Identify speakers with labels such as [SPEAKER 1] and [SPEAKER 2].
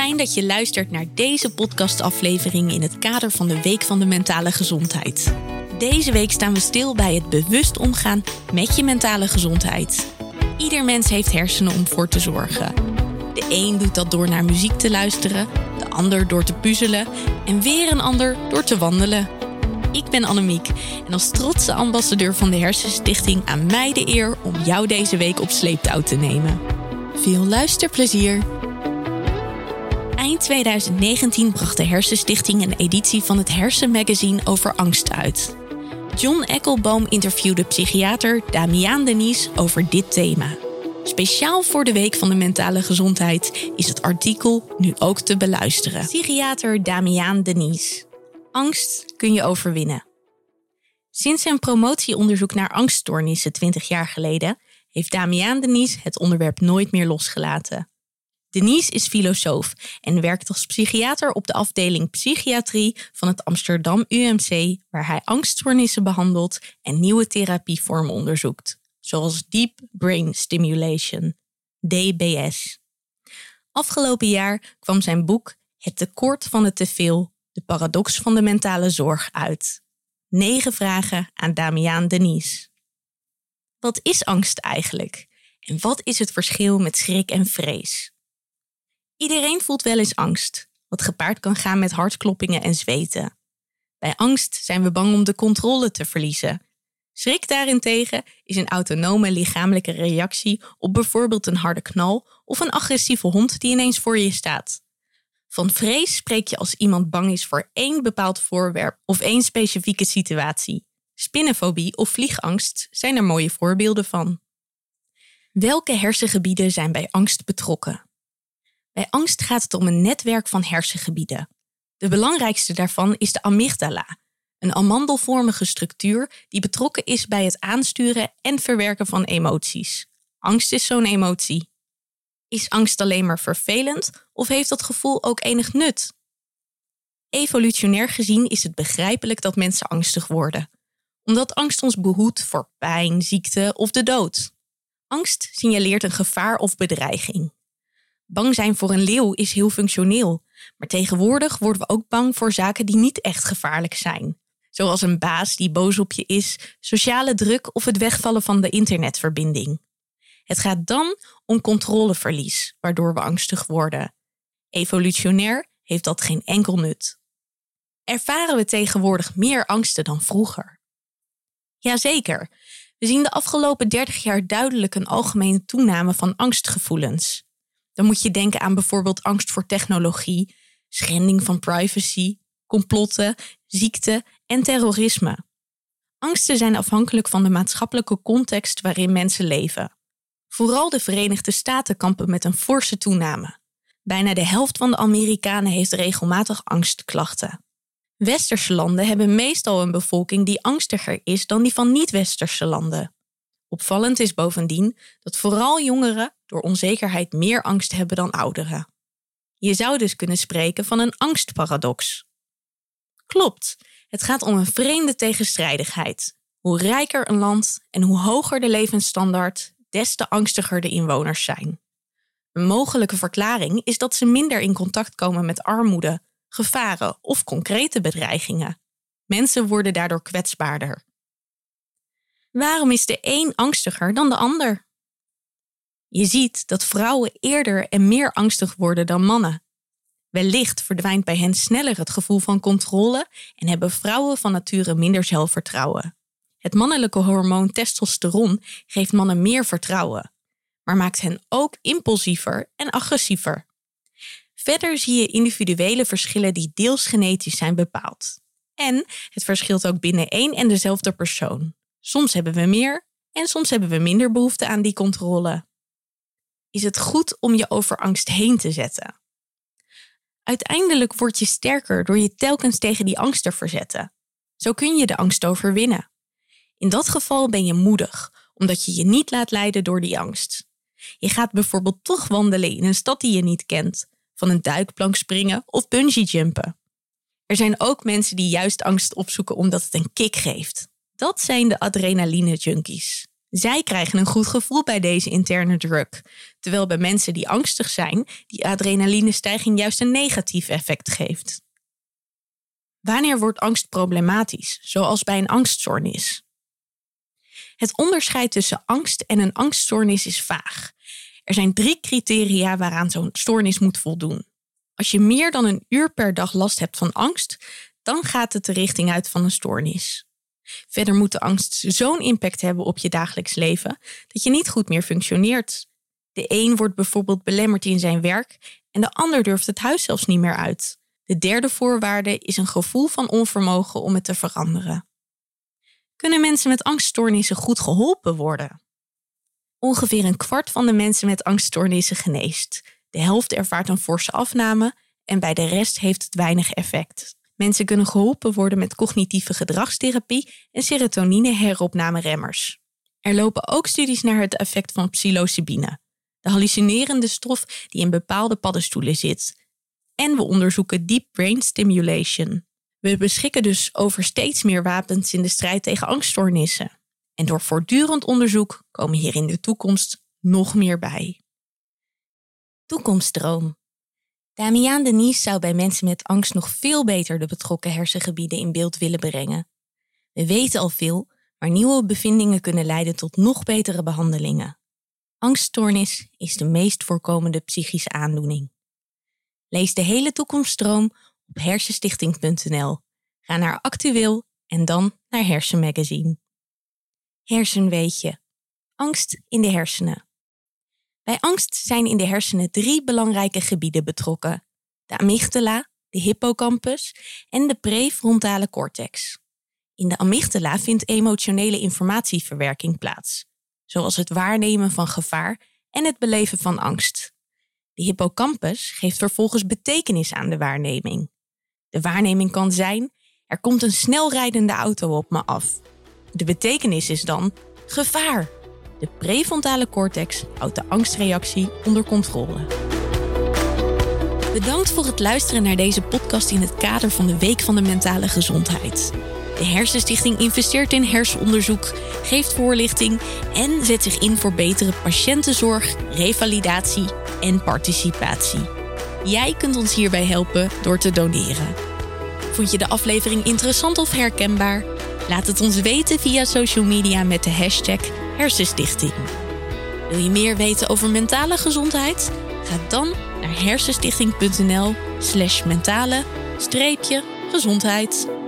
[SPEAKER 1] Fijn dat je luistert naar deze podcastaflevering in het kader van de Week van de Mentale Gezondheid. Deze week staan we stil bij het bewust omgaan met je mentale gezondheid. Ieder mens heeft hersenen om voor te zorgen. De een doet dat door naar muziek te luisteren, de ander door te puzzelen en weer een ander door te wandelen. Ik ben Annemiek en als trotse ambassadeur van de Hersenstichting aan mij de eer om jou deze week op sleeptouw te nemen. Veel luisterplezier! Eind 2019 bracht de Hersenstichting een editie van het Hersenmagazine over angst uit. John Eckelboom interviewde psychiater Damiaan Denies over dit thema. Speciaal voor de Week van de Mentale Gezondheid is het artikel nu ook te beluisteren. Psychiater Damiaan Denies. Angst kun je overwinnen. Sinds zijn promotieonderzoek naar angststoornissen 20 jaar geleden heeft Damiaan Denies het onderwerp nooit meer losgelaten. Denise is filosoof en werkt als psychiater op de afdeling psychiatrie van het Amsterdam UMC, waar hij angststoornissen behandelt en nieuwe therapievormen onderzoekt, zoals Deep Brain Stimulation, DBS. Afgelopen jaar kwam zijn boek Het tekort van het teveel, de paradox van de mentale zorg uit. Negen vragen aan Damiaan Denise. Wat is angst eigenlijk? En wat is het verschil met schrik en vrees? Iedereen voelt wel eens angst, wat gepaard kan gaan met hartkloppingen en zweten. Bij angst zijn we bang om de controle te verliezen. Schrik daarentegen is een autonome lichamelijke reactie op bijvoorbeeld een harde knal of een agressieve hond die ineens voor je staat. Van vrees spreek je als iemand bang is voor één bepaald voorwerp of één specifieke situatie. Spinnenfobie of vliegangst zijn er mooie voorbeelden van. Welke hersengebieden zijn bij angst betrokken? Bij angst gaat het om een netwerk van hersengebieden. De belangrijkste daarvan is de amygdala, een amandelvormige structuur die betrokken is bij het aansturen en verwerken van emoties. Angst is zo'n emotie. Is angst alleen maar vervelend of heeft dat gevoel ook enig nut? Evolutionair gezien is het begrijpelijk dat mensen angstig worden, omdat angst ons behoedt voor pijn, ziekte of de dood. Angst signaleert een gevaar of bedreiging. Bang zijn voor een leeuw is heel functioneel, maar tegenwoordig worden we ook bang voor zaken die niet echt gevaarlijk zijn. Zoals een baas die boos op je is, sociale druk of het wegvallen van de internetverbinding. Het gaat dan om controleverlies, waardoor we angstig worden. Evolutionair heeft dat geen enkel nut. Ervaren we tegenwoordig meer angsten dan vroeger? Jazeker, we zien de afgelopen 30 jaar duidelijk een algemene toename van angstgevoelens. Dan moet je denken aan bijvoorbeeld angst voor technologie, schending van privacy, complotten, ziekte en terrorisme. Angsten zijn afhankelijk van de maatschappelijke context waarin mensen leven. Vooral de Verenigde Staten kampen met een forse toename. Bijna de helft van de Amerikanen heeft regelmatig angstklachten. Westerse landen hebben meestal een bevolking die angstiger is dan die van niet-westerse landen. Opvallend is bovendien dat vooral jongeren door onzekerheid meer angst hebben dan ouderen. Je zou dus kunnen spreken van een angstparadox. Klopt, het gaat om een vreemde tegenstrijdigheid. Hoe rijker een land en hoe hoger de levensstandaard, des te angstiger de inwoners zijn. Een mogelijke verklaring is dat ze minder in contact komen met armoede, gevaren of concrete bedreigingen. Mensen worden daardoor kwetsbaarder. Waarom is de een angstiger dan de ander? Je ziet dat vrouwen eerder en meer angstig worden dan mannen. Wellicht verdwijnt bij hen sneller het gevoel van controle en hebben vrouwen van nature minder zelfvertrouwen. Het mannelijke hormoon testosteron geeft mannen meer vertrouwen, maar maakt hen ook impulsiever en agressiever. Verder zie je individuele verschillen die deels genetisch zijn bepaald. En het verschilt ook binnen één en dezelfde persoon. Soms hebben we meer en soms hebben we minder behoefte aan die controle. Is het goed om je over angst heen te zetten? Uiteindelijk word je sterker door je telkens tegen die angst te verzetten. Zo kun je de angst overwinnen. In dat geval ben je moedig, omdat je je niet laat leiden door die angst. Je gaat bijvoorbeeld toch wandelen in een stad die je niet kent, van een duikplank springen of bungee jumpen. Er zijn ook mensen die juist angst opzoeken omdat het een kick geeft. Dat zijn de adrenaline junkies. Zij krijgen een goed gevoel bij deze interne druk, terwijl bij mensen die angstig zijn, die adrenalinestijging juist een negatief effect geeft. Wanneer wordt angst problematisch, zoals bij een angststoornis? Het onderscheid tussen angst en een angststoornis is vaag. Er zijn drie criteria waaraan zo'n stoornis moet voldoen. Als je meer dan een uur per dag last hebt van angst, dan gaat het de richting uit van een stoornis. Verder moet de angst zo'n impact hebben op je dagelijks leven dat je niet goed meer functioneert. De een wordt bijvoorbeeld belemmerd in zijn werk en de ander durft het huis zelfs niet meer uit. De derde voorwaarde is een gevoel van onvermogen om het te veranderen. Kunnen mensen met angststoornissen goed geholpen worden? Ongeveer een kwart van de mensen met angststoornissen geneest. De helft ervaart een forse afname en bij de rest heeft het weinig effect. Mensen kunnen geholpen worden met cognitieve gedragstherapie en serotonine-heropname-remmers. Er lopen ook studies naar het effect van psilocybine, de hallucinerende stof die in bepaalde paddenstoelen zit. En we onderzoeken deep brain stimulation. We beschikken dus over steeds meer wapens in de strijd tegen angststoornissen. En door voortdurend onderzoek komen hier in de toekomst nog meer bij. Toekomstdroom. Damian Denies zou bij mensen met angst nog veel beter de betrokken hersengebieden in beeld willen brengen. We weten al veel, maar nieuwe bevindingen kunnen leiden tot nog betere behandelingen. Angststoornis is de meest voorkomende psychische aandoening. Lees de hele toekomststroom op hersenstichting.nl. Ga naar actueel en dan naar Hersenmagazine. Hersenweetje. Angst in de hersenen. Bij angst zijn in de hersenen drie belangrijke gebieden betrokken: de amygdala, de hippocampus en de prefrontale cortex. In de amygdala vindt emotionele informatieverwerking plaats, zoals het waarnemen van gevaar en het beleven van angst. De hippocampus geeft vervolgens betekenis aan de waarneming. De waarneming kan zijn: er komt een snelrijdende auto op me af. De betekenis is dan gevaar. De prefrontale cortex houdt de angstreactie onder controle. Bedankt voor het luisteren naar deze podcast in het kader van de Week van de Mentale Gezondheid. De Hersenstichting investeert in hersenonderzoek, geeft voorlichting en zet zich in voor betere patiëntenzorg, revalidatie en participatie. Jij kunt ons hierbij helpen door te doneren. Vond je de aflevering interessant of herkenbaar? Laat het ons weten via social media met de hashtag Hersenstichting. Wil je meer weten over mentale gezondheid? Ga dan naar hersenstichting.nl slash mentale gezondheid.